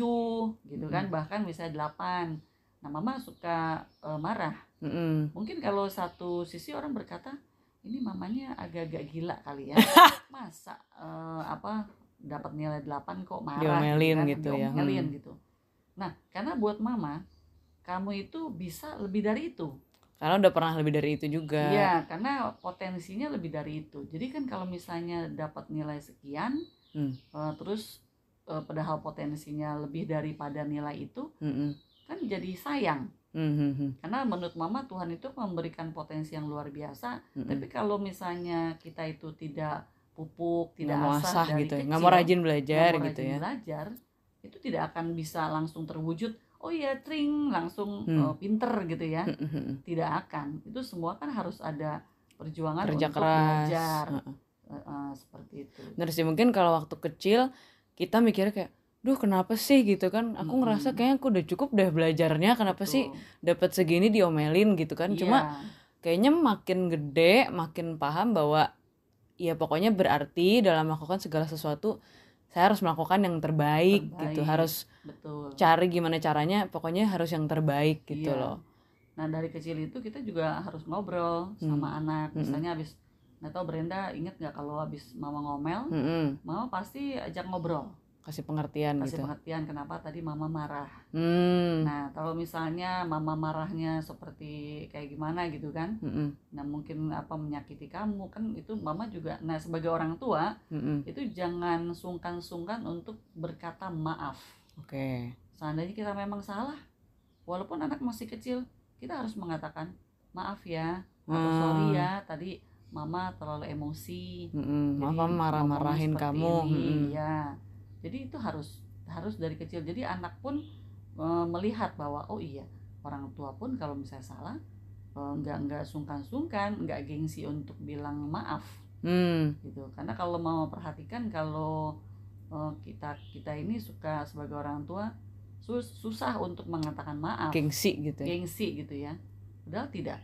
gitu kan bahkan misalnya 8 nah mama suka eh, marah Mm-mm. mungkin kalau satu sisi orang berkata ini mamanya agak-agak gila kali ya masa eh, apa dapat nilai 8 kok marah Diomelin kan, gitu ya. diomelin Hmm. gitu nah karena buat mama kamu itu bisa lebih dari itu karena udah pernah lebih dari itu juga Iya, karena potensinya lebih dari itu. Jadi kan kalau misalnya dapat nilai sekian, Hmm. eh, terus eh, padahal potensinya lebih daripada nilai itu, Mm-mm. kan jadi sayang. Hmm, hmm, hmm. Karena menurut Mama Tuhan itu memberikan potensi yang luar biasa. Mm-mm. Tapi kalau misalnya kita itu tidak pupuk, nggak tidak mau asah asah dari gitu ya kecil, nggak mau rajin belajar nggak mau gitu rajin ya belajar, itu tidak akan bisa langsung terwujud. Oh iya, tring langsung Hmm. eh, pinter gitu ya. Hmm, hmm, hmm. Tidak akan. Itu semua kan harus ada perjuangan kerja untuk keras belajar. Eh, eh, seperti itu. Bener sih mungkin kalau waktu kecil kita mikirnya kayak duh kenapa sih gitu kan aku Mm-mm. ngerasa kayaknya aku udah cukup deh belajarnya kenapa sih Betul. dapat segini diomelin gitu kan cuma Iya, kayaknya makin gede makin paham bahwa ya pokoknya berarti dalam melakukan segala sesuatu saya harus melakukan yang terbaik, gitu Terbaik. harus betul. cari gimana caranya pokoknya harus yang terbaik gitu Iya. loh Nah dari kecil itu kita juga harus ngobrol sama anak. Mm-mm. Misalnya habis nggak tahu Brenda inget nggak kalau habis mama ngomel, Mm-mm. mama pasti ajak ngobrol, kasih pengertian kasih gitu pengertian kenapa tadi mama marah. hmm. Nah kalau misalnya mama marahnya seperti kayak gimana gitu kan, Mm-mm. nah mungkin apa menyakiti kamu kan itu mama juga. Nah sebagai orang tua Mm-mm. itu jangan sungkan-sungkan untuk berkata maaf. oke seandainya kita memang salah walaupun anak masih kecil kita harus mengatakan maaf ya atau Hmm. sorry ya tadi mama terlalu emosi Mm-mm. jadi Mama marah-marahin kamu. ini, Mm-mm. ya jadi itu harus harus dari kecil. Jadi anak pun eh, melihat bahwa oh iya orang tua pun kalau misalnya salah eh, nggak nggak sungkan-sungkan nggak gengsi untuk bilang maaf. Hmm. gitu. Karena kalau mau perhatikan kalau eh, kita kita ini suka sebagai orang tua sus- susah untuk mengatakan maaf. Gengsi gitu ya. gengsi gitu ya. Padahal tidak.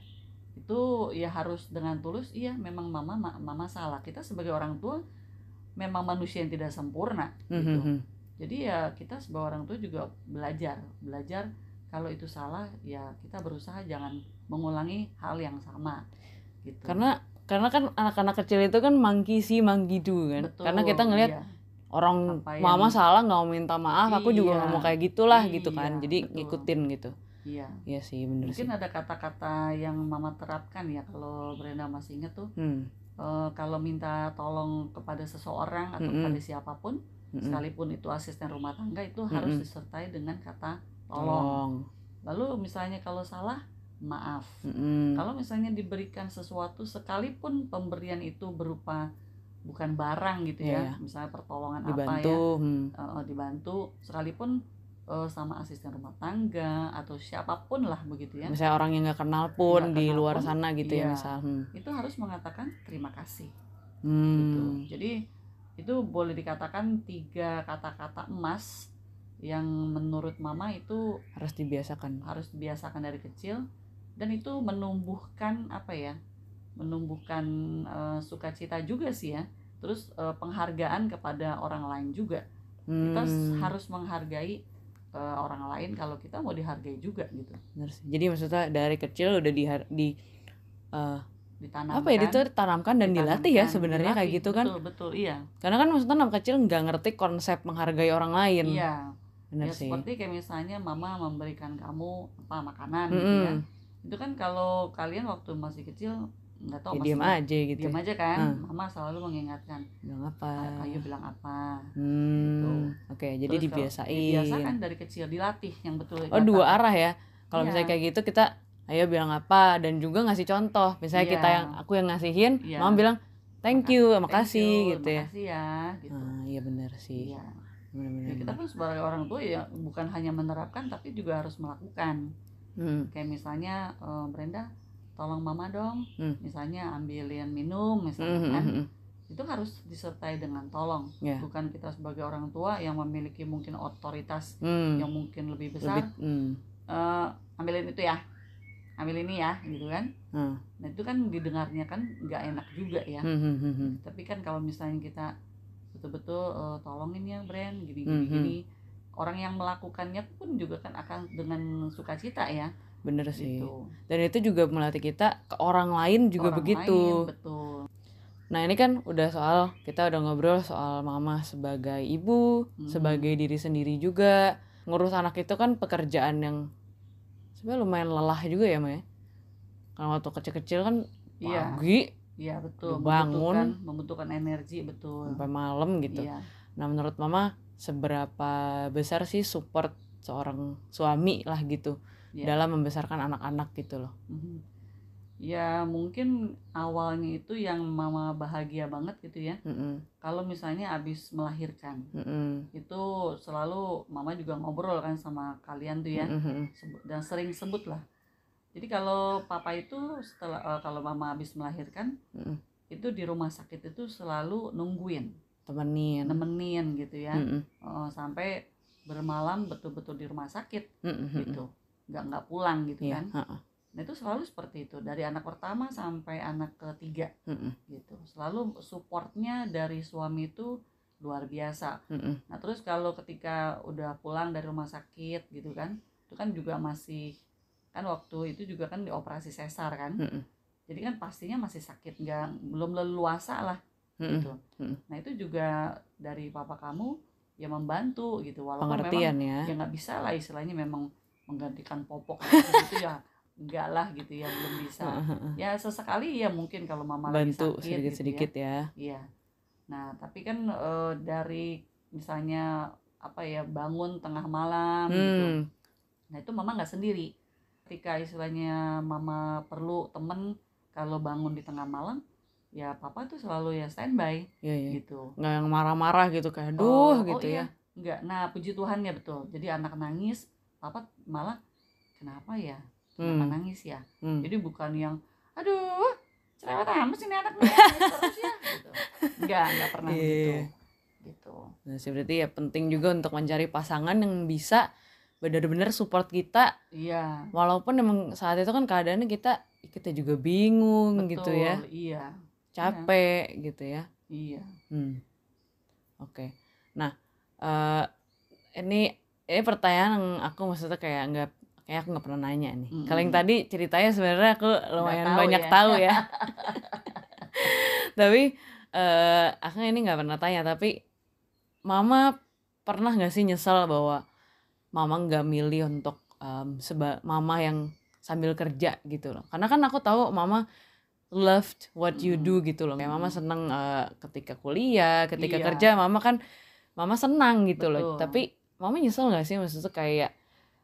Itu ya harus dengan tulus iya memang mama ma- mama salah. Kita sebagai orang tua memang manusia yang tidak sempurna gitu Mhm. jadi ya kita sebagai orang tua juga belajar belajar kalau itu salah ya kita berusaha jangan mengulangi hal yang sama gitu Karena karena kan anak-anak kecil itu kan mangki si mangki do kan. Betul, Karena kita ngelihat iya. orang Apa yang- mama salah nggak mau minta maaf, aku juga Iya. nggak mau kayak gitulah gitu kan. Iya, Jadi betul. ngikutin gitu. iya Iya sih bener mungkin sih. ada kata-kata yang mama terapkan ya kalau Brenda masih inget tuh Hmm. Eh, kalau minta tolong kepada seseorang atau Mm-mm. kepada siapa pun Mm-mm. sekalipun itu asisten rumah tangga itu harus Mm-mm. disertai dengan kata tolong. Tolong. Lalu misalnya kalau salah maaf. Mm-mm. Kalau misalnya diberikan sesuatu sekalipun pemberian itu berupa bukan barang gitu ya, Iya. misalnya pertolongan apa ya, dibantu. hmm. eh, dibantu sekalipun eh, sama asisten rumah tangga atau siapa pun lah begitu ya, Misalnya orang yang nggak kenal pun di kenal luar pun, sana gitu ya iya. misal. Hmm. itu harus mengatakan terima kasih. Hmm. gitu. Jadi itu boleh dikatakan tiga kata-kata emas yang menurut mama itu Harus dibiasakan. harus dibiasakan dari kecil dan itu menumbuhkan apa ya menumbuhkan eh, sukacita juga sih ya terus eh, penghargaan kepada orang lain juga kita Hmm. harus menghargai eh, orang lain kalau kita mau dihargai juga gitu. Jadi maksudnya dari kecil udah di, di eh, ditanamkan apa ya itu ditanamkan dan dilatih ya ditanamkan, sebenarnya kayak gitu kan. betul betul iya Karena kan maksudnya anak kecil nggak ngerti konsep menghargai orang lain. iya Bener ya sih. seperti kayak misalnya mama memberikan kamu apa makanan gitu ya itu kan kalau kalian waktu masih kecil nggak tahu Ya, diam aja gitu. diam aja kan Hmm. mama selalu mengingatkan Bilang apa? ayo bilang apa Hmm. Oke, jadi Terus kalau- dibiasain. dibiasakan dari kecil dilatih yang betul Oh, dua arah ya. Kalau Iya. misalnya kayak gitu kita ayo bilang apa dan juga ngasih contoh. Misalnya Iya. kita yang aku yang ngasihin, Iya. mama bilang thank you, Thank makasih you, gitu ya. makasih ya gitu Ah, iya benar sih. Iya. Benar-benar. Ya, kita pun sebagai orang tua ya bukan hanya menerapkan tapi juga harus melakukan Hmm. kayak misalnya eh, Brenda tolong mama dong Hmm. misalnya ambilin minum misalnya hmm, kan hmm, hmm. itu harus disertai dengan tolong Ya. bukan kita sebagai orang tua yang memiliki mungkin otoritas Hmm. yang mungkin lebih besar Lebih, hmm. eh, ambilin itu ya ambil ini ya gitu kan Hmm. nah itu kan didengarnya kan nggak enak juga ya Hmm, hmm, hmm, hmm. tapi kan kalau misalnya kita betul-betul eh, tolongin ya brand gini gini Hmm, hmm. gini orang yang melakukannya pun juga kan akan dengan sukacita ya Bener sih. gitu Dan itu juga melatih kita ke orang lain juga Orang begitu. lain, betul Nah ini kan udah soal kita udah ngobrol soal mama sebagai ibu, Hmm. sebagai diri sendiri juga. Ngurus anak itu kan pekerjaan yang sebenarnya lumayan lelah juga ya Maya. Kalau waktu kecil-kecil kan iya pagi iya betul Bangun. membutuhkan membutuhkan energi betul sampai malam gitu. iya Nah menurut mama seberapa besar sih support seorang suami lah gitu Iya. dalam membesarkan anak-anak gitu loh. Mhm. ya mungkin awalnya itu yang mama bahagia banget gitu ya Mm-mm, kalau misalnya abis melahirkan mm-mm, itu selalu mama juga ngobrol kan sama kalian tuh ya Sebut- dan sering sebut lah jadi kalau papa itu setelah eh, kalau mama habis melahirkan mm-mm. itu di rumah sakit itu selalu nungguin temenin. nemenin gitu ya Mm-mm, Eh, sampai bermalam betul-betul di rumah sakit mm-mm, mm-mm. gitu nggak nggak pulang gitu Iya, kan ha-ha, nah itu selalu seperti itu dari anak pertama sampai anak ketiga mm-mm, gitu selalu supportnya dari suami itu luar biasa mm-mm. Nah terus kalau ketika udah pulang dari rumah sakit gitu kan, itu kan juga masih kan waktu itu juga kan dioperasi sesar kan, Mm-mm. jadi kan pastinya masih sakit nggak belum leluasa lah gitu. Mm-mm. Nah itu juga dari papa kamu ya membantu gitu walaupun memang pengertian ya ya nggak bisa lah istilahnya memang menggantikan popok gitu ya enggak lah gitu ya belum bisa. Ya sesekali ya mungkin kalau mama lagi bantu sakit sedikit gitu sedikit ya. ya Iya. Nah, tapi kan eh, dari misalnya apa ya bangun tengah malam gitu. hmm Nah, itu mama nggak sendiri. Ketika istilahnya mama perlu temen kalau bangun di tengah malam, ya papa tuh selalu ya standby Iya, iya. gitu Nggak yang marah-marah gitu kayak, Oh, aduh oh gitu ya. iya. Enggak. Nah, puji Tuhan ya betul. Jadi anak nangis, papa malah kenapa ya? Kenapa Hmm, nangis ya? hmm. Jadi bukan yang aduh, cerewet amat sih ini anak nih, nangis terus ya gitu. Enggak, enggak pernah Iya, begitu. iya. Gitu. Nah, sih berarti ya penting juga untuk mencari pasangan yang bisa benar-benar support kita Iya. walaupun emang saat itu kan keadaannya kita kita juga bingung gitu Betul. ya Iya. capek gitu ya Iya. hmm. oke nah eh ini ini pertanyaan yang aku maksudnya kayak nggak kayak aku nggak pernah nanya nih Mm-mm. kalau yang tadi ceritanya sebenarnya aku lumayan tahu banyak ya. tahu ya tapi eh aku ini nggak pernah tanya tapi mama pernah nggak sih nyesal bahwa mama nggak milih untuk em, seba mama yang sambil kerja gitu loh karena kan aku tahu mama loved what you Mm. do gitu loh kayak mama Mm. seneng eh, ketika kuliah ketika Iya. kerja mama kan mama senang gitu loh Betul. tapi mama nyesel nggak sih maksudnya kayak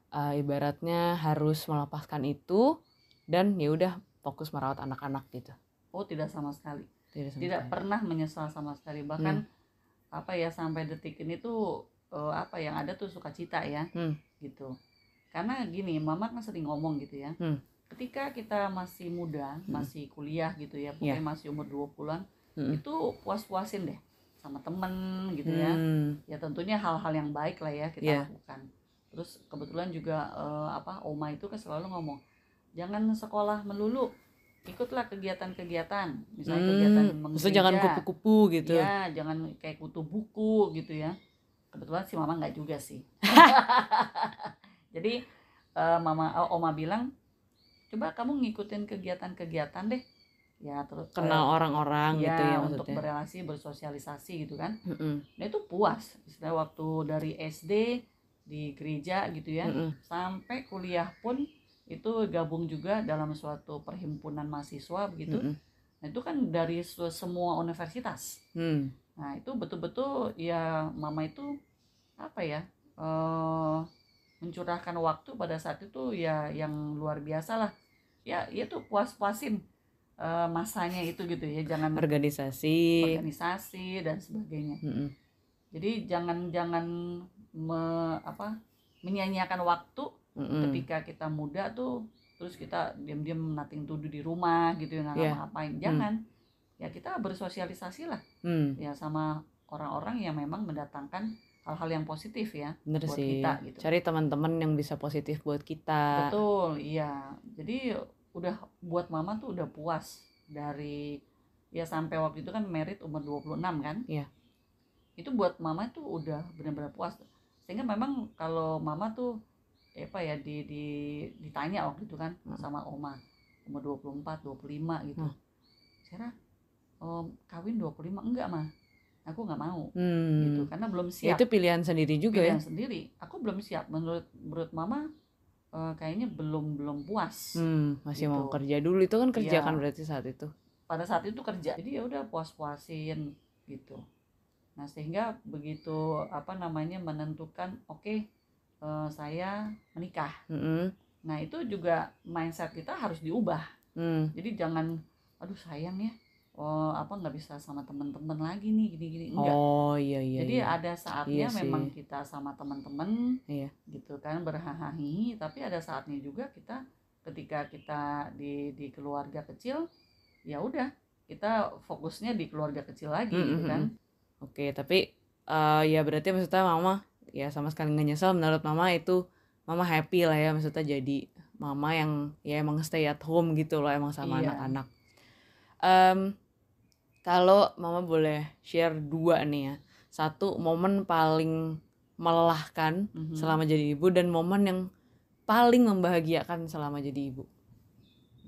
eh, ibaratnya harus melepaskan itu dan ya udah fokus merawat anak-anak gitu Oh, tidak sama sekali. tidak, sama Tidak sekali. pernah menyesal sama sekali. Bahkan apa ya sampai detik ini tuh eh, apa yang ada tuh sukacita ya. Hmm. Gitu. Karena gini, mama kan sering ngomong gitu ya. Hmm. Ketika kita masih muda, Hmm. masih kuliah gitu ya, pokoknya masih umur 20-an, Mm-mm. itu puas-puasin deh sama temen gitu ya. Hmm. Ya tentunya hal-hal yang baik lah ya kita Iya. lakukan. Terus kebetulan juga eh, apa Oma itu kan selalu ngomong, jangan sekolah melulu, ikutlah kegiatan-kegiatan, misalnya kegiatan Hmm, menggereja. maksudnya jangan kupu-kupu gitu. Iya, jangan kayak kutu buku gitu ya. Kebetulan si mama nggak juga sih. Jadi eh, mama oh, oma bilang, coba kamu ngikutin kegiatan-kegiatan deh. Ya terus Kenal orang-orang ya, gitu ya untuk maksudnya. berrelasi, bersosialisasi gitu kan. Mm-mm, Nah itu puas. Istilah waktu dari SD di gereja gitu ya, mm-mm, sampai kuliah pun itu gabung juga dalam suatu perhimpunan mahasiswa begitu. mm-mm, Nah itu kan dari semua universitas. hmm, Nah itu betul-betul ya mama itu apa ya eh mencurahkan waktu pada saat itu ya yang luar biasa lah. Ya ya tuh puas-puasin eh, masanya itu gitu ya jangan Organisasi. organisasi dan sebagainya. Mm-mm, Jadi jangan jangan me- apa menyanyiakan waktu mm-mm. ketika kita muda tuh terus kita diam-diam nating tuduh di rumah gitu ya nggak Iya. ngapa-ngapain. Jangan. Ya kita bersosialisasi lah Hmm, ya sama orang-orang yang memang mendatangkan hal-hal yang positif ya bener buat sih. kita gitu. Cari teman-teman yang bisa positif buat kita. Betul, iya. Jadi udah buat mama tuh udah puas dari ya sampai waktu itu kan merit umur 26 kan? Iya. Itu buat mama tuh udah benar-benar puas. Sehingga memang kalau mama tuh eh, apa ya di, di ditanya waktu itu kan Hmm. sama oma umur 24, 25 gitu. Hmm. Sarah, om, kawin 25 enggak mah? Aku nggak mau Hmm. gitu karena belum Ya, siap itu pilihan sendiri juga ya. pilihan sendiri aku belum siap menurut menurut mama eh, kayaknya belum belum puas Hmm, masih mau Gitu. kerja dulu. Itu kan kerja kan berarti saat itu. pada saat itu kerja. Jadi ya udah puas puasin gitu. Nah sehingga begitu apa namanya menentukan oke eh, saya menikah. Mm-mm, nah itu juga mindset kita harus diubah. Hmm, jadi jangan aduh sayang ya oh apa nggak bisa sama teman-teman lagi nih gini gini enggak Oh iya iya. jadi iya. ada saatnya Iya sih. memang kita sama teman-teman Iya. gitu kan berhahahi tapi ada saatnya juga kita ketika kita di di keluarga kecil ya udah kita fokusnya di keluarga kecil lagi Mm, gitu mm, kan Oke, tapi eh, ya berarti maksudnya mama ya sama sekali nggak nyesel menurut mama itu mama happy lah ya maksudnya jadi mama yang ya emang stay at home gitu loh emang sama Iya. anak-anak. Kalau mama boleh share dua nih ya, satu momen paling melelahkan Mhm. selama jadi ibu dan momen yang paling membahagiakan selama jadi ibu.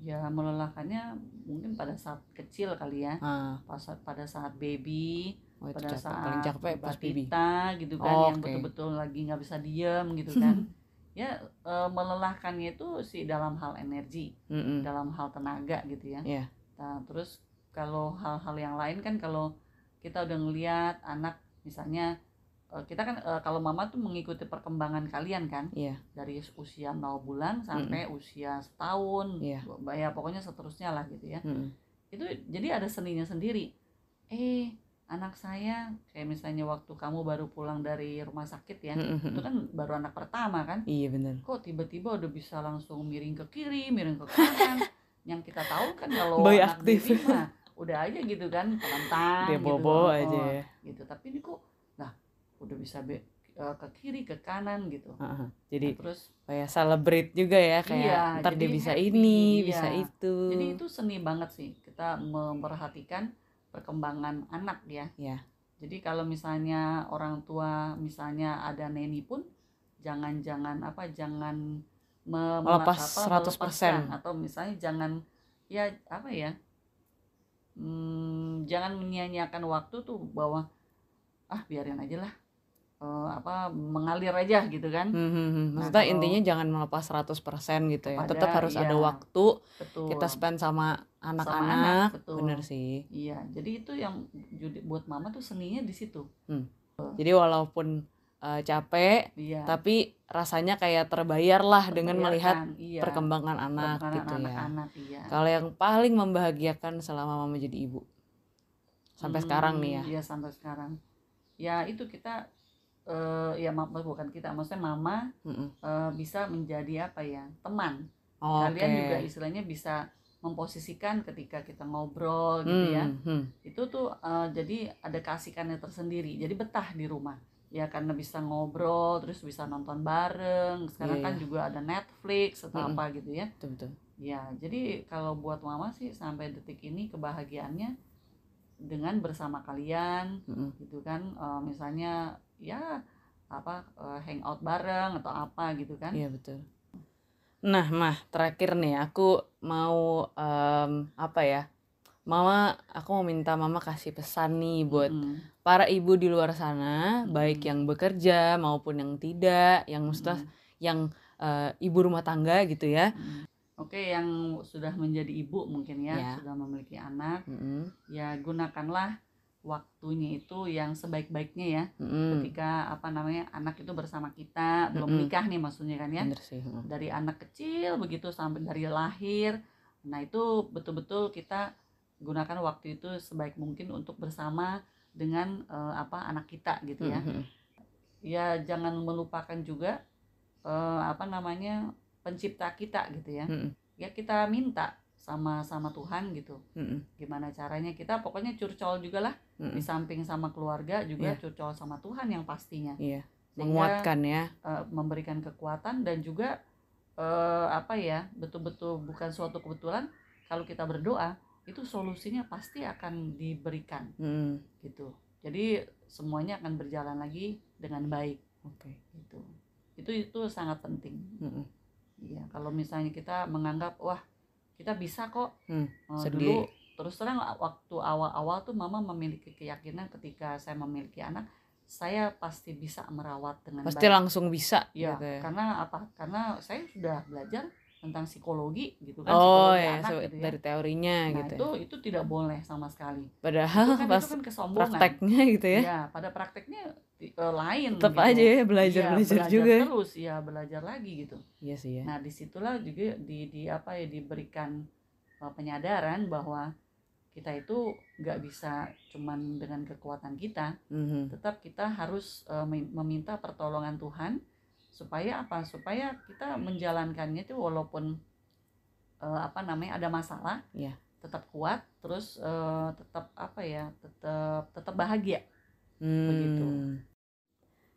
ya melelahkannya mungkin pada saat kecil kali ya Ah, pas pada saat baby oh itu pada capek, saat paling capek pas baby. gitu kan Oh, yang betul-betul lagi nggak bisa diem gitu kan ya eh, melelahkannya itu sih dalam hal energi Mm-mm. dalam hal tenaga gitu ya. Iya. Nah, terus kalau hal-hal yang lain kan kalau kita udah ngeliat anak misalnya eh, kita kan eh, kalau mama tuh mengikuti perkembangan kalian kan Iya. dari usia 0 bulan sampai usia setahun, Iya. ya pokoknya seterusnya lah gitu ya. Mm-mm. itu jadi ada seninya sendiri eh anak saya kayak misalnya waktu kamu baru pulang dari rumah sakit ya Mm-mm. itu kan baru anak pertama kan Iya bener. kok tiba-tiba udah bisa langsung miring ke kiri miring ke kanan yang kita tahu kan kalau Boy anak aktif. baby mah udah aja gitu kan telentang Dia gitu bobo Oh, aja ya. gitu tapi ini kok nah udah bisa be- eh, ke kiri ke kanan gitu. Nah, Jadi terus kayak celebrate juga ya kayak Iya, ntar dia bisa happy, ini, iya. bisa itu. jadi itu seni banget sih kita memperhatikan perkembangan anak ya Iya. jadi kalau misalnya orang tua misalnya ada neni pun jangan jangan apa jangan me- Melepas apa, 100%. melepaskan. atau misalnya jangan ya apa ya hmm, jangan menyia-nyiakan waktu tuh bahwa ah biarin aja lah Eh, apa mengalir aja gitu kan Hmm, hmm, hmm. Nah, Maksudnya kalau- intinya jangan melepas 100% gitu ya. Tetap harus ada iya. waktu betul kita spend sama anak, anak-anak. betul. Bener sih. iya jadi itu yang jadi buat mama tuh seninya di situ Jadi walaupun eh, capek, iya tapi rasanya kayak terbayar lah dengan melihat iya, perkembangan anak perkembangan gitu ya. anak-anak iya Kalau yang paling membahagiakan selama mama jadi ibu sampai Hmm, sekarang nih ya. Iya sampai sekarang. Ya itu kita eh ya bukan kita, maksudnya mama eh, bisa menjadi apa ya teman. Oke. Kalian juga istilahnya bisa memposisikan ketika kita ngobrol gitu ya. Hmm, hmm. Itu tuh eh, jadi ada kasihkannya tersendiri. Jadi betah di rumah. Ya karena bisa ngobrol, terus bisa nonton bareng. Sekarang Iya, kan iya. juga ada Netflix atau Mm-mm. apa gitu ya. Betul betul. Ya, jadi kalau buat mama sih sampai detik ini kebahagiaannya dengan bersama kalian Mm-mm. gitu kan Eh, misalnya ya apa eh, hangout bareng atau apa gitu kan Iya betul. Nah, mah terakhir nih aku mau em, apa ya? Mama, aku mau minta Mama kasih pesan nih buat Mm, para ibu di luar sana, baik Mm. yang bekerja maupun yang tidak, yang maksudnya mm, yang eh, ibu rumah tangga gitu ya. mm. oke yang sudah menjadi ibu mungkin ya Ya. sudah memiliki anak Mm-mm, ya gunakanlah waktunya itu yang sebaik-baiknya ya mm-mm. ketika apa namanya anak itu bersama kita belum Mm-mm. nikah nih maksudnya kan ya sih. mm. dari anak kecil begitu sampai dari lahir. Nah, itu betul-betul kita gunakan waktu itu sebaik mungkin untuk bersama dengan eh, apa anak kita gitu ya. Mm-mm. Ya jangan melupakan juga eh, apa namanya pencipta kita gitu ya. Mm-mm. Ya kita minta sama sama Tuhan gitu. Mm-mm. Gimana caranya kita pokoknya curcol juga lah Mm-mm. di samping sama keluarga juga Iya. curcol sama Tuhan yang pastinya. Iya, Sehingga, menguatkan ya. eh, memberikan kekuatan dan juga eh, apa ya betul-betul bukan suatu kebetulan kalau kita berdoa itu solusinya pasti akan diberikan Mm, gitu jadi semuanya akan berjalan lagi dengan baik Oke. gitu itu itu sangat penting Mm-mm. iya kalau misalnya kita menganggap wah kita bisa kok Hmm, sedih. dulu terus terang waktu awal-awal tuh mama memiliki keyakinan ketika saya memiliki anak saya pasti bisa merawat dengan Pasti baik langsung bisa Ya, gitu ya. karena apa? Karena saya sudah belajar tentang psikologi gitu kan, Oh psikologi ya, anak so- gitu ya. dari teorinya Nah, gitu. itu ya. itu tidak boleh sama sekali. Padahal Itu kan, pas itu kan kesombongan. prakteknya gitu ya, Ya, pada prakteknya eh, lain tetap gitu. aja ya belajar Iya, belajar juga. terus ya belajar lagi gitu. Iya sih ya. Nah, di situlah juga di di apa ya diberikan eh, penyadaran bahwa kita itu nggak bisa cuman dengan kekuatan kita, Mhm. tetap kita harus mi- meminta pertolongan Tuhan supaya apa supaya kita menjalankannya itu walaupun eh, apa namanya ada masalah Iya. tetap kuat terus eh, tetap apa ya tetap tetap bahagia Hmm. Begitu.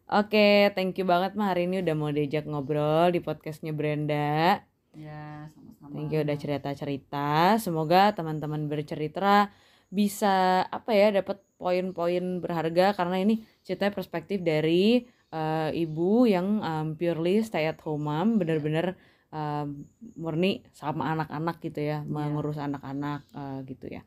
Oke, thank you banget mah hari ini udah mau diajak ngobrol di podcastnya Brenda. ya sama-sama Thank you udah cerita-cerita. Semoga teman-teman bercerita bisa apa ya dapat poin-poin berharga karena ini ceritanya perspektif dari eh, ibu yang um, purely stay at home mom, bener-bener um, murni sama anak-anak gitu ya, mengurus anak-anak eh, gitu ya.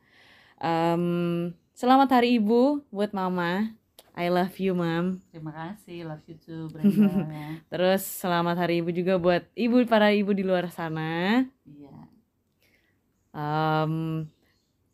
Em, selamat hari ibu buat mama. I love you, Mam. terima kasih love you too Brenda ya. Terus selamat hari ibu juga buat ibu para ibu di luar sana. iya Um,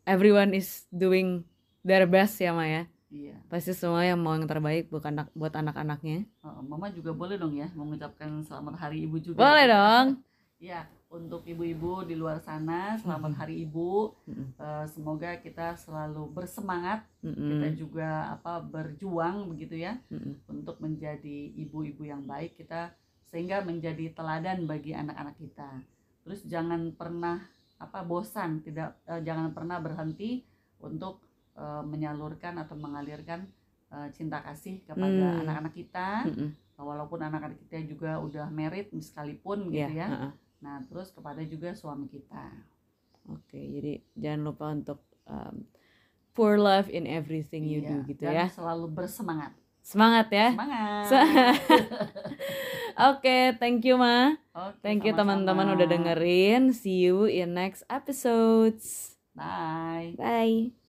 everyone is doing their best ya Maya. iya Pasti semua yang mau yang terbaik buat anak buat anak-anaknya. Oh, mama juga boleh dong ya mengucapkan selamat hari ibu juga Boleh dong. Ya, untuk ibu-ibu di luar sana, selamat. Hari Ibu. Eh, semoga kita selalu bersemangat, Mm-mm. kita juga apa berjuang begitu ya Mm-mm. untuk menjadi ibu-ibu yang baik kita sehingga menjadi teladan bagi anak-anak kita. Terus jangan pernah apa bosan, tidak eh, jangan pernah berhenti untuk eh, menyalurkan atau mengalirkan eh, cinta kasih kepada Hmm. anak-anak kita. Mm-mm. Walaupun anak-anak kita juga udah married sekalipun gitu ya. heeh. Nah, terus kepada juga suami kita. Oke, jadi jangan lupa untuk um, pour love in everything you Iya, do gitu dan ya. selalu bersemangat. Semangat ya. Semangat. Se- Oke, thank you Ma. Oke, Thank you teman-teman udah dengerin. See you in next episodes. Bye. Bye.